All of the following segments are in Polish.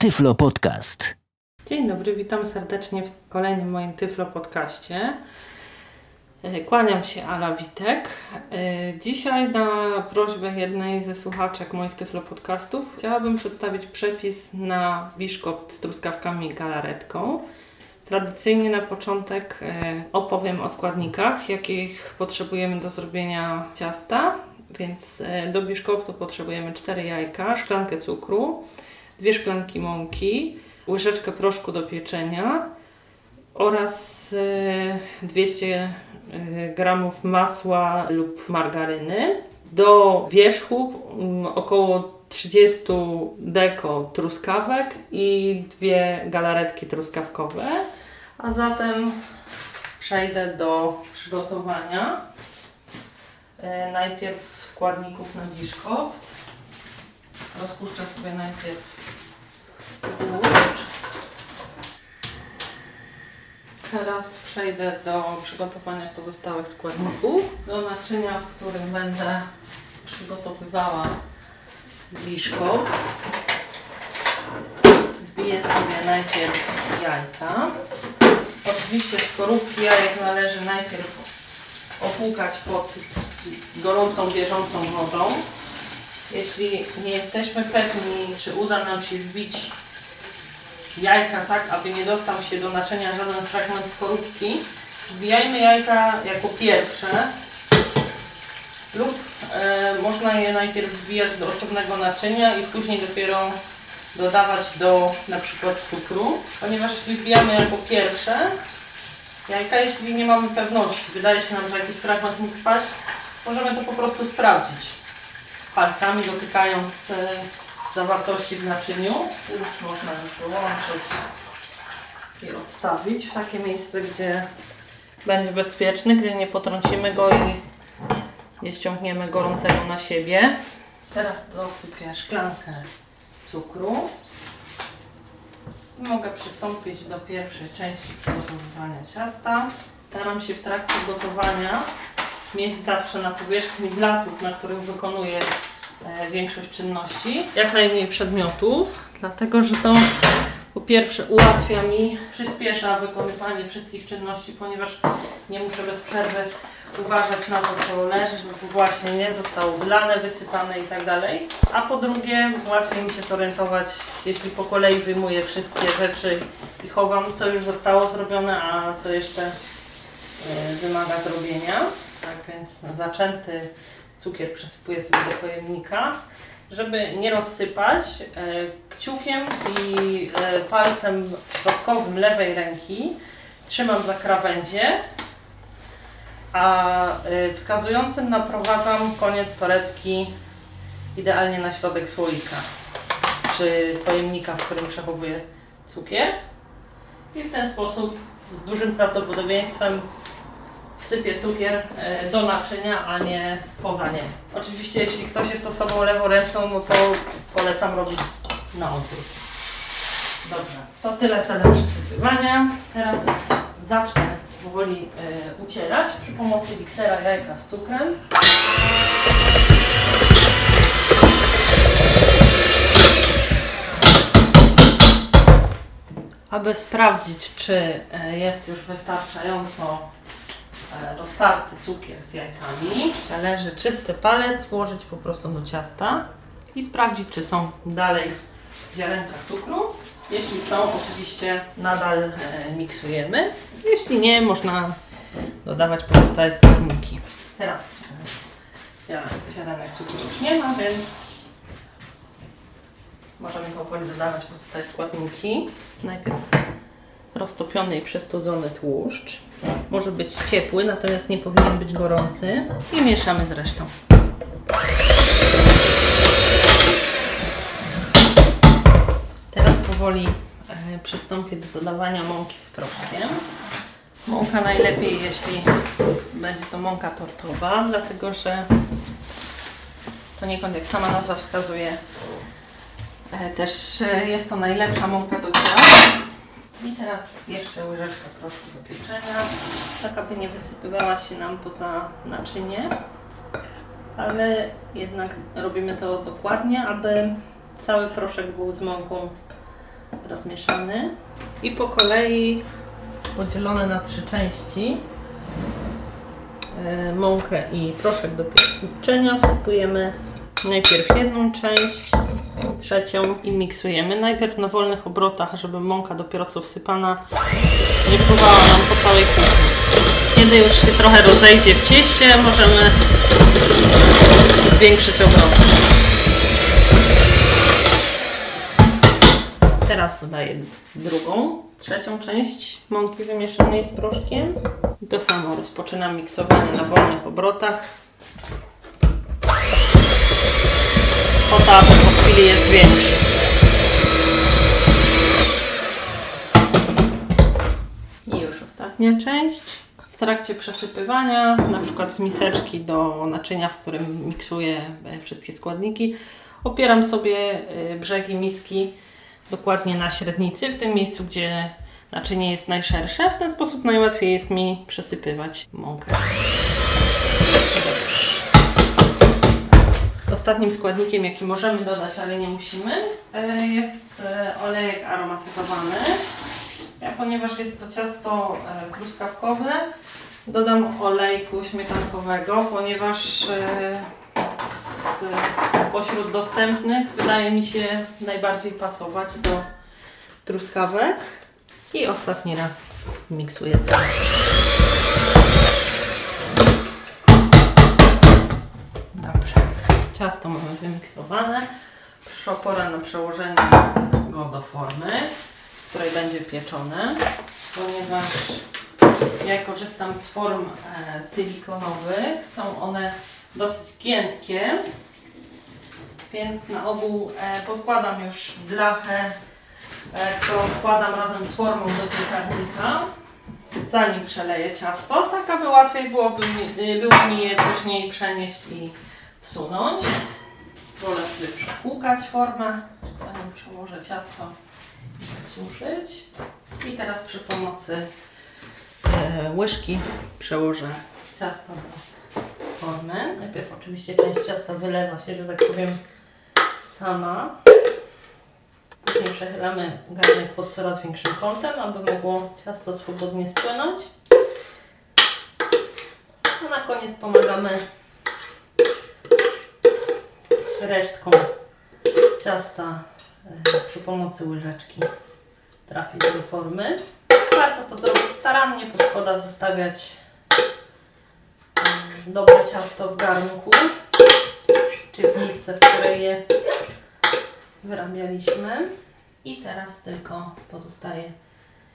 Tyflo Podcast. Dzień dobry, witam serdecznie w kolejnym moim Tyflo Podcaście. E, Kłaniam się, Ala Witek. E, Dzisiaj na prośbę jednej ze słuchaczek moich Tyflo Podcastów chciałabym przedstawić przepis na biszkopt z truskawkami i galaretką. Tradycyjnie na początek e, opowiem o składnikach, jakich potrzebujemy do zrobienia ciasta. Więc do biszkoptu potrzebujemy 4 jajka, szklankę cukru, dwie szklanki mąki, łyżeczkę proszku do pieczenia oraz e, 200 e, gramów masła lub margaryny. Do wierzchu mm, około 30 deko truskawek i dwie galaretki truskawkowe. A zatem przejdę do przygotowania. E, Najpierw składników na biszkopt. Rozpuszczę sobie najpierw Teraz przejdę do przygotowania pozostałych składników. Do naczynia, w którym będę przygotowywała biszkopt. Wbiję sobie najpierw jajka. Oczywiście skorupki jajek należy najpierw opłukać pod gorącą, bieżącą wodą. Jeśli nie jesteśmy pewni, czy uda nam się wbić jajka tak, aby nie dostał się do naczynia żaden fragment skorupki, wbijajmy jajka jako pierwsze. Lub e, można je najpierw wbijać do osobnego naczynia i później dopiero dodawać do na przykład cukru, ponieważ jeśli wbijamy jako pierwsze jajka, jeśli nie mamy pewności, wydaje się nam, że jakiś fragment mógł wpaść, możemy to po prostu sprawdzić. Palcami, dotykając e, zawartości w naczyniu. Już można już wyłączyć i odstawić w takie miejsce, gdzie będzie bezpieczny, gdzie nie potrącimy go i nie ściągniemy gorącego na siebie. Teraz dosypię szklankę cukru. I mogę przystąpić do pierwszej części przygotowywania ciasta. Staram się w trakcie gotowania mieć zawsze na powierzchni blatów, na których wykonuję większość czynności, jak najmniej przedmiotów, dlatego że to po pierwsze ułatwia mi, przyspiesza wykonywanie wszystkich czynności, ponieważ nie muszę bez przerwy uważać na to, co leży, żeby właśnie nie zostało wlane, wysypane i tak dalej. A po drugie, łatwiej mi się zorientować, jeśli po kolei wyjmuję wszystkie rzeczy i chowam, co już zostało zrobione, a co jeszcze e, wymaga zrobienia. Tak więc zaczęty cukier przesypuję sobie do pojemnika. Żeby nie rozsypać, e, kciukiem i e, palcem środkowym lewej ręki trzymam za krawędzie, a e, wskazującym naprowadzam koniec torebki idealnie na środek słoika czy pojemnika, w którym przechowuję cukier. I w ten sposób z dużym prawdopodobieństwem wsypię cukier e, do naczynia, a nie poza nie. Oczywiście jeśli ktoś jest osobą leworęczną, no to polecam robić na odwrót. Dobrze, to tyle celem przysypywania. Teraz zacznę powoli e, ucierać przy pomocy miksera jajka z cukrem. Aby sprawdzić, czy e, jest już wystarczająco roztarty cukier z jajkami, należy czysty palec włożyć po prostu do ciasta i sprawdzić, czy są dalej ziarenka cukru. Jeśli są, oczywiście nadal e, miksujemy. Jeśli nie, można dodawać pozostałe składniki. Teraz e, ziaren- ziarenek cukru już nie ma, więc możemy powoli dodawać pozostałe składniki. Najpierw roztopiony i przestudzony tłuszcz. Może być ciepły, natomiast nie powinien być gorący. I mieszamy z resztą. Teraz powoli e, przystąpię do dodawania mąki z proszkiem. Mąka najlepiej, jeśli będzie to mąka tortowa, dlatego że poniekąd, jak sama nazwa wskazuje, e, też e, jest to najlepsza mąka do ciasta. I teraz jeszcze łyżeczka proszku do pieczenia, tak aby nie wysypywała się nam poza naczynie, ale jednak robimy to dokładnie, aby cały proszek był z mąką rozmieszany. I po kolei podzielone na trzy części e, mąkę i proszek do pieczenia wsypujemy najpierw jedną część, trzecią i miksujemy. Najpierw na wolnych obrotach, żeby mąka dopiero co wsypana nie fruwała nam po całej kuchni. Kiedy już się trochę rozejdzie w cieście, możemy zwiększyć obroty. Teraz dodaję drugą, trzecią część mąki wymieszanej z proszkiem. I to samo rozpoczynam miksowanie na wolnych obrotach. Aby po chwili je zwiększyć. I już ostatnia część. W trakcie przesypywania, na przykład z miseczki do naczynia, w którym miksuję e, wszystkie składniki, opieram sobie e, brzegi miski dokładnie na średnicy, w tym miejscu, gdzie naczynie jest najszersze. W ten sposób najłatwiej jest mi przesypywać mąkę. Dobrze. Ostatnim składnikiem, jaki możemy dodać, ale nie musimy, e, jest e, olejek aromatyzowany. Ja, ponieważ jest to ciasto e, truskawkowe, dodam olejku śmietankowego, ponieważ pośród dostępnych wydaje mi się najbardziej pasować do truskawek. I ostatni raz miksuję całość. Ciasto mamy wymiksowane. Przyszła pora na przełożenie go do formy, w której będzie pieczone, ponieważ ja korzystam z form e, silikonowych. Są one dosyć giętkie, więc na ogół e, podkładam już blachę, e, którą wkładam razem z formą do piekarnika, zanim przeleję ciasto, tak aby łatwiej byłoby mi, y, było mi je później przenieść i wsunąć. Wolę sobie przepłukać formę, zanim przełożę ciasto i wysuszyć. I teraz przy pomocy e, łyżki przełożę ciasto do formy. Najpierw oczywiście część ciasta wylewa się, że tak powiem, sama. Później przechylamy garnek pod coraz większym kątem, aby mogło ciasto swobodnie spłynąć. A na koniec pomagamy resztką ciasta e, przy pomocy łyżeczki trafić do formy. Warto to zrobić starannie, bo szkoda zostawiać mm, dobre ciasto w garnku czy w misce, w której je wyrabialiśmy. I teraz tylko pozostaje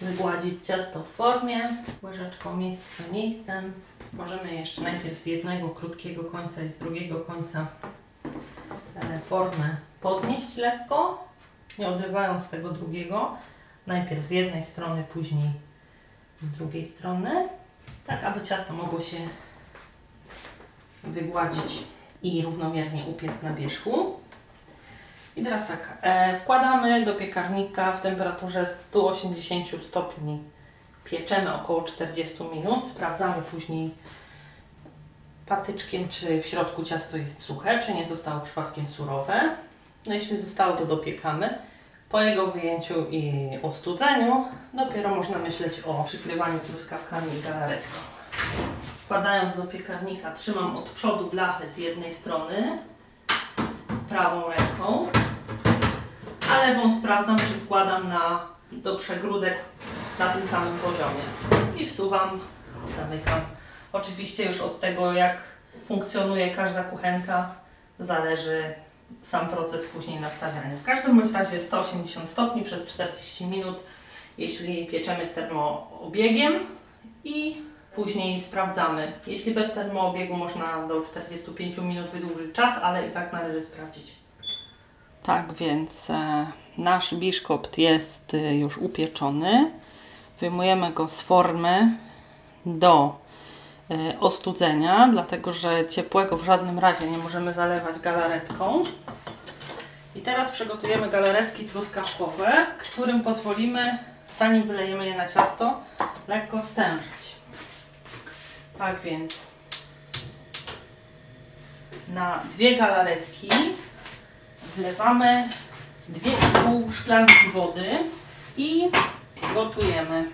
wygładzić ciasto w formie, łyżeczką miejsce miejscem. Możemy jeszcze najpierw z jednego krótkiego końca i z drugiego końca e, formę podnieść lekko, nie odrywając tego drugiego. Najpierw z jednej strony, później z drugiej strony, tak aby ciasto mogło się wygładzić i równomiernie upiec na wierzchu. I teraz tak, e, wkładamy do piekarnika w temperaturze 180 stopni. Pieczemy około 40 minut. Sprawdzamy później patyczkiem, czy w środku ciasto jest suche, czy nie zostało przypadkiem surowe. No jeśli zostało, to dopiekamy. Po jego wyjęciu i ostudzeniu dopiero można myśleć o przykrywaniu truskawkami i galaretką. Wkładając do piekarnika trzymam od przodu blachę z jednej strony prawą ręką, a lewą sprawdzam, czy wkładam na, do przegródek na tym samym poziomie. I wsuwam, zamykam. Oczywiście już od tego, jak funkcjonuje każda kuchenka, zależy sam proces później nastawiania. W każdym bądź razie 180 stopni przez 40 minut, jeśli pieczemy z termoobiegiem i później sprawdzamy. Jeśli bez termoobiegu można do 45 minut wydłużyć czas, ale i tak należy sprawdzić. Tak więc e, nasz biszkopt jest e, już upieczony. Wyjmujemy go z formy do ostudzenia, dlatego że ciepłego w żadnym razie nie możemy zalewać galaretką. I teraz przygotujemy galaretki truskawkowe, którym pozwolimy, zanim wylejemy je na ciasto, lekko stężyć. Tak więc na dwie galaretki wlewamy 2,5 szklanki wody i gotujemy.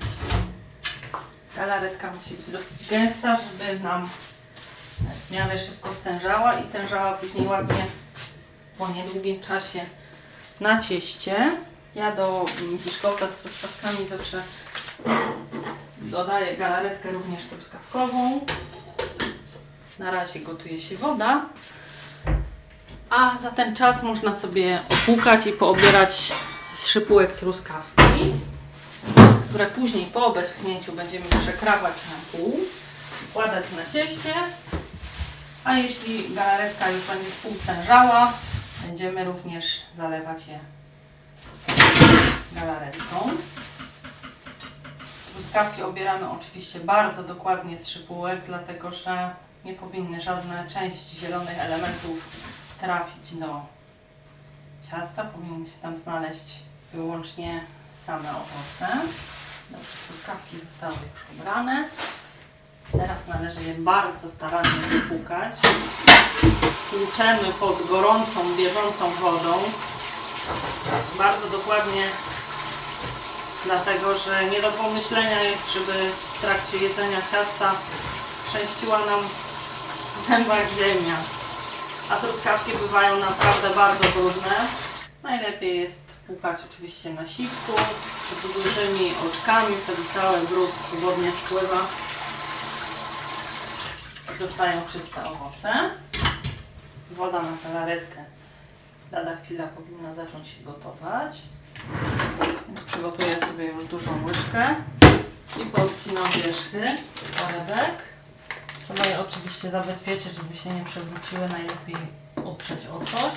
Galaretka musi być dosyć gęsta, żeby nam w miarę szybko stężała i tężała później ładnie po niedługim czasie na cieście. Ja do piszkowca z truskawkami zawsze dodaję galaretkę również truskawkową. Na razie gotuje się woda. A za ten czas można sobie opłukać i poobierać z szypułek truskawki, które później po obeschnięciu będziemy przekrawać na pół, wkładać na cieście. A jeśli galaretka już będzie współstężała, będziemy również zalewać je galaretką. Truskawki obieramy oczywiście bardzo dokładnie z szypułek, dlatego że nie powinny żadne części zielonych elementów trafić do ciasta. Powinny się tam znaleźć wyłącznie same owoce. Dobrze, truskawki zostały już obrane. Teraz należy je bardzo starannie wypłukać. Tłuczemy pod gorącą, bieżącą wodą. Bardzo dokładnie, dlatego że nie do pomyślenia jest, żeby w trakcie jedzenia ciasta trzęściła nam w zębach ziemia. A truskawki bywają naprawdę bardzo brudne. Najlepiej jest płukać oczywiście na siwku, z dużymi oczkami, wtedy cały brud swobodnie spływa. Zostają czyste owoce. Woda na galaretkę lada chwila powinna zacząć się gotować. Więc przygotuję sobie już dużą łyżkę i podcinam wierzchy polewek. Trzeba je oczywiście zabezpieczyć, żeby się nie przewróciły, najlepiej oprzeć o coś.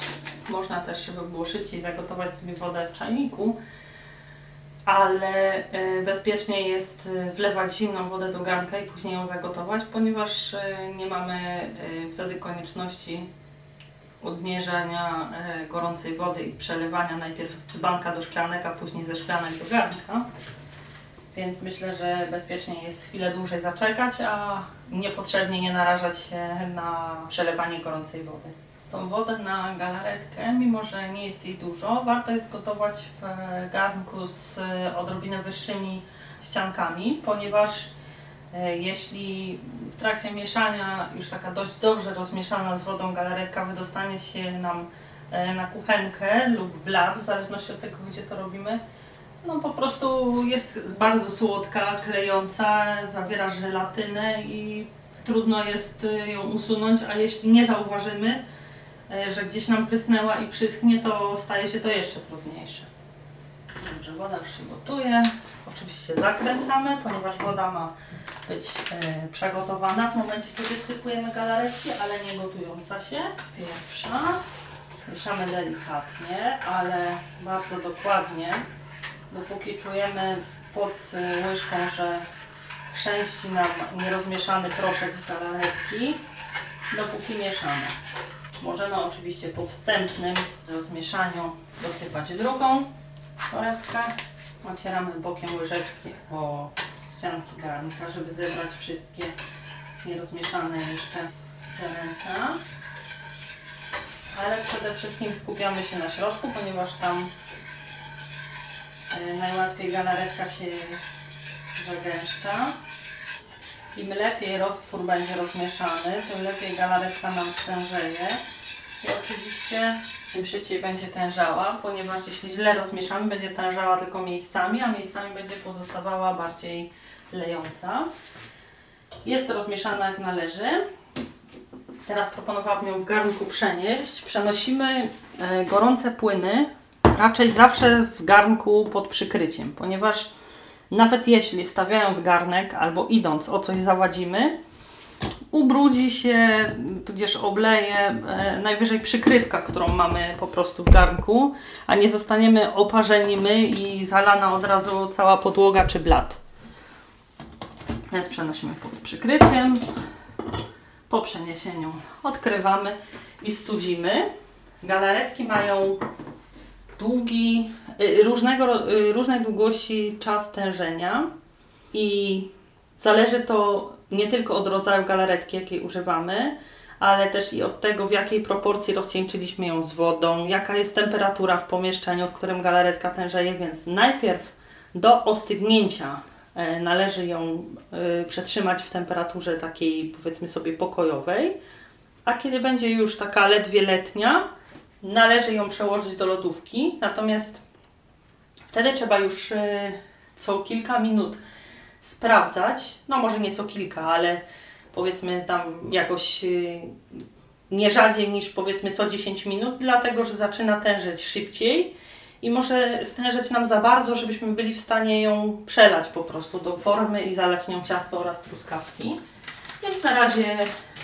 Można też, żeby było szybciej, zagotować sobie wodę w czajniku, ale y, bezpiecznie jest y, wlewać zimną wodę do garnka i później ją zagotować, ponieważ y, nie mamy wtedy konieczności odmierzania gorącej wody i przelewania najpierw z dzbanka do szklanek, a później ze szklanek do garnka. Więc myślę, że bezpiecznie jest chwilę dłużej zaczekać, a niepotrzebnie nie narażać się na przelewanie gorącej wody. Tą wodę na galaretkę, mimo że nie jest jej dużo, warto jest gotować w garnku z odrobinę wyższymi ściankami, ponieważ e, jeśli w trakcie mieszania już taka dość dobrze rozmieszana z wodą galaretka wydostanie się nam e, na kuchenkę lub blat, w zależności od tego, gdzie to robimy, no po prostu jest bardzo słodka, klejąca, zawiera żelatynę i trudno jest ją usunąć, a jeśli nie zauważymy, że gdzieś nam prysnęła i przyschnie, to staje się to jeszcze trudniejsze. Dobrze, woda już się gotuje. Oczywiście zakręcamy, ponieważ woda ma być y, przegotowana w momencie, kiedy wsypujemy galaretki, ale nie gotująca się. Pierwsza. Mieszamy delikatnie, ale bardzo dokładnie, dopóki czujemy pod y, łyżką, że chrzęści nam nierozmieszany proszek w galaretki, dopóki mieszamy. Możemy oczywiście po wstępnym rozmieszaniu dosypać drugą torebkę. Ocieramy bokiem łyżeczki o ścianki garnka, żeby zebrać wszystkie nierozmieszane jeszcze ziarenka. Ale przede wszystkim skupiamy się na środku, ponieważ tam E, najłatwiej galaretka się zagęszcza. Im lepiej roztwór będzie rozmieszany, tym lepiej galaretka nam stężeje. Oczywiście tym szybciej będzie tężała, ponieważ jeśli źle rozmieszamy, będzie tężała tylko miejscami, a miejscami będzie pozostawała bardziej lejąca. Jest rozmieszana jak należy. Teraz proponowałabym ją w garnku przenieść. Przenosimy e, gorące płyny raczej zawsze w garnku pod przykryciem, ponieważ nawet jeśli stawiając garnek albo idąc o coś zawadzimy, ubrudzi się, tudzież obleje e, najwyżej przykrywka, którą mamy po prostu w garnku, a nie zostaniemy oparzeni my i zalana od razu cała podłoga czy blat. Więc przenosimy pod przykryciem. Po przeniesieniu odkrywamy i studzimy. Galaretki mają długi, y, różnego, y, różnej długości czas tężenia i zależy to nie tylko od rodzaju galaretki, jakiej używamy, ale też i od tego, w jakiej proporcji rozcieńczyliśmy ją z wodą, jaka jest temperatura w pomieszczeniu, w którym galaretka tężeje, więc najpierw do ostygnięcia e, należy ją e, przetrzymać w temperaturze takiej powiedzmy sobie pokojowej, a kiedy będzie już taka ledwie letnia, należy ją przełożyć do lodówki, natomiast wtedy trzeba już e, co kilka minut sprawdzać, no może nie co kilka, ale powiedzmy tam jakoś y, nie rzadziej niż powiedzmy co 10 minut, dlatego że zaczyna tężeć szybciej i może stężeć nam za bardzo, żebyśmy byli w stanie ją przelać po prostu do formy i zalać nią ciasto oraz truskawki. Więc na razie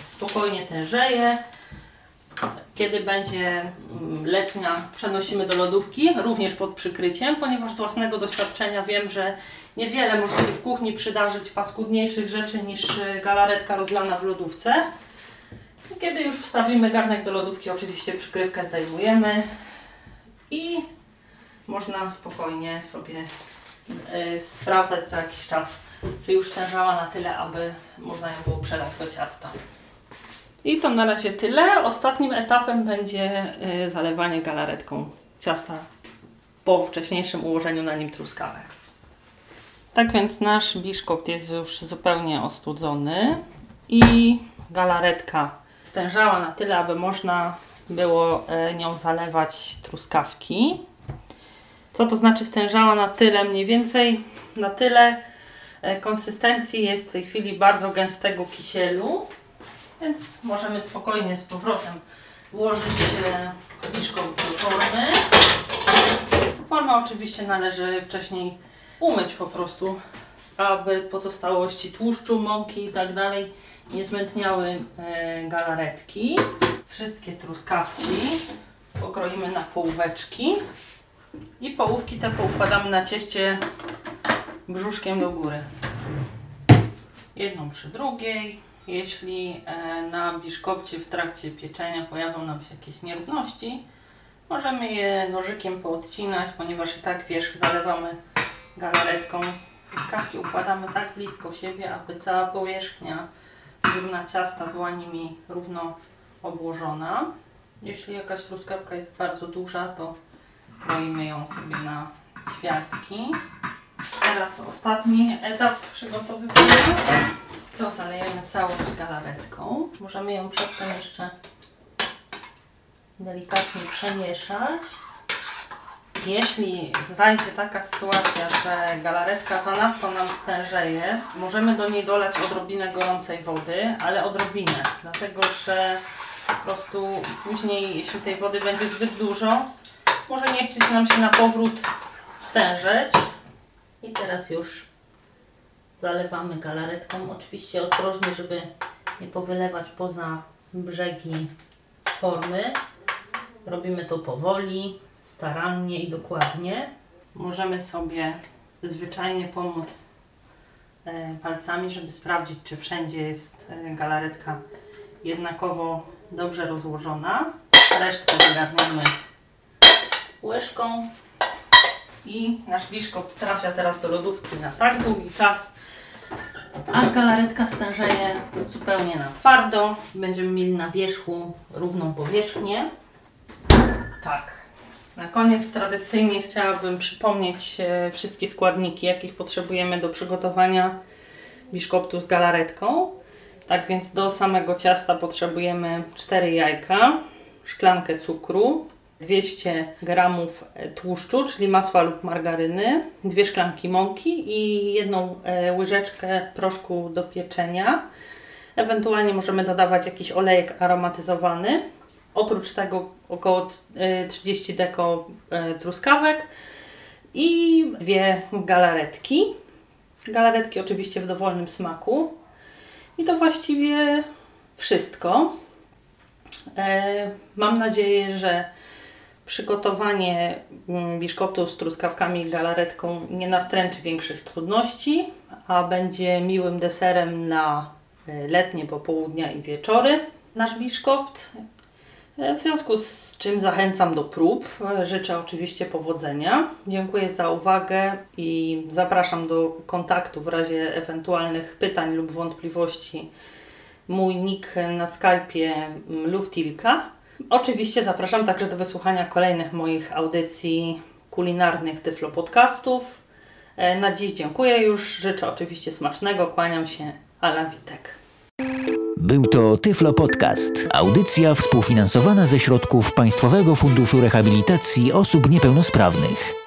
spokojnie tężeje. Kiedy będzie mm, letnia, przenosimy do lodówki, również pod przykryciem, ponieważ z własnego doświadczenia wiem, że niewiele może się w kuchni przydarzyć paskudniejszych rzeczy niż e, galaretka rozlana w lodówce. Kiedy już wstawimy garnek do lodówki, oczywiście przykrywkę zdejmujemy i można spokojnie sobie y, sprawdzać za jakiś czas, czy już stężała na tyle, aby można ją było przelać do ciasta. I to na razie tyle. Ostatnim etapem będzie y, zalewanie galaretką ciasta po wcześniejszym ułożeniu na nim truskawek. Tak więc nasz biszkopt jest już zupełnie ostudzony i galaretka stężała na tyle, aby można było y, nią zalewać truskawki. Co to znaczy stężała na tyle? Mniej więcej na tyle konsystencji jest w tej chwili bardzo gęstego kisielu więc możemy spokojnie z powrotem włożyć kiszką do formy. Formę oczywiście należy wcześniej umyć po prostu, aby pozostałości tłuszczu, mąki i tak dalej nie zmętniały e, galaretki. Wszystkie truskawki pokroimy na połóweczki i połówki te poukładamy na cieście brzuszkiem do góry. Jedną przy drugiej. Jeśli e, na biszkopcie w trakcie pieczenia pojawią nam się jakieś nierówności, możemy je nożykiem poodcinać, ponieważ i tak wierzch zalewamy galaretką. Truskawki układamy tak blisko siebie, aby cała powierzchnia górna ciasta była nimi równo obłożona. Jeśli jakaś truskawka jest bardzo duża, to kroimy ją sobie na ćwiartki. Teraz ostatni etap przygotowywania to zalejemy całość galaretką. Możemy ją przedtem jeszcze delikatnie przemieszać. Jeśli zajdzie taka sytuacja, że galaretka zanadto nam stężeje, możemy do niej dolać odrobinę gorącej wody, ale odrobinę, dlatego że po prostu później, jeśli tej wody będzie zbyt dużo, może nie chcieć nam się na powrót stężeć. I teraz już zalewamy galaretką. Oczywiście ostrożnie, żeby nie powylewać poza brzegi formy. Robimy to powoli, starannie i dokładnie. Możemy sobie zwyczajnie pomóc e, palcami, żeby sprawdzić, czy wszędzie jest e, galaretka jednakowo dobrze rozłożona. Resztkę wygarniamy łyżką i nasz biszkopt trafia teraz do lodówki na tak długi czas, aż galaretka stężeje zupełnie na twardo. Będziemy mieli na wierzchu równą powierzchnię. Tak. Na koniec tradycyjnie chciałabym przypomnieć e, wszystkie składniki, jakich potrzebujemy do przygotowania biszkoptu z galaretką. Tak więc do samego ciasta potrzebujemy 4 jajka, szklankę cukru, 200 g tłuszczu, czyli masła lub margaryny, dwie szklanki mąki i jedną e, łyżeczkę proszku do pieczenia. Ewentualnie możemy dodawać jakiś olejek aromatyzowany. Oprócz tego około 30 e, deko e, truskawek i dwie galaretki. Galaretki oczywiście w dowolnym smaku. I to właściwie wszystko. Mam nadzieję, że Przygotowanie mm, biszkoptu z truskawkami i galaretką nie nastręczy większych trudności, a będzie miłym deserem na e, letnie popołudnia i wieczory. Nasz biszkopt, e, w związku z czym zachęcam do prób. E, życzę oczywiście powodzenia. Dziękuję za uwagę i zapraszam do kontaktu w razie ewentualnych pytań lub wątpliwości mój nick na Skype'ie mm, Luftilka. Oczywiście zapraszam także do wysłuchania kolejnych moich audycji kulinarnych Tyflo Podcastów. E, Na dziś dziękuję już. Życzę oczywiście smacznego. Kłaniam się. Ala Witek. Był to Tyflo Podcast. Audycja współfinansowana ze środków Państwowego Funduszu Rehabilitacji Osób Niepełnosprawnych.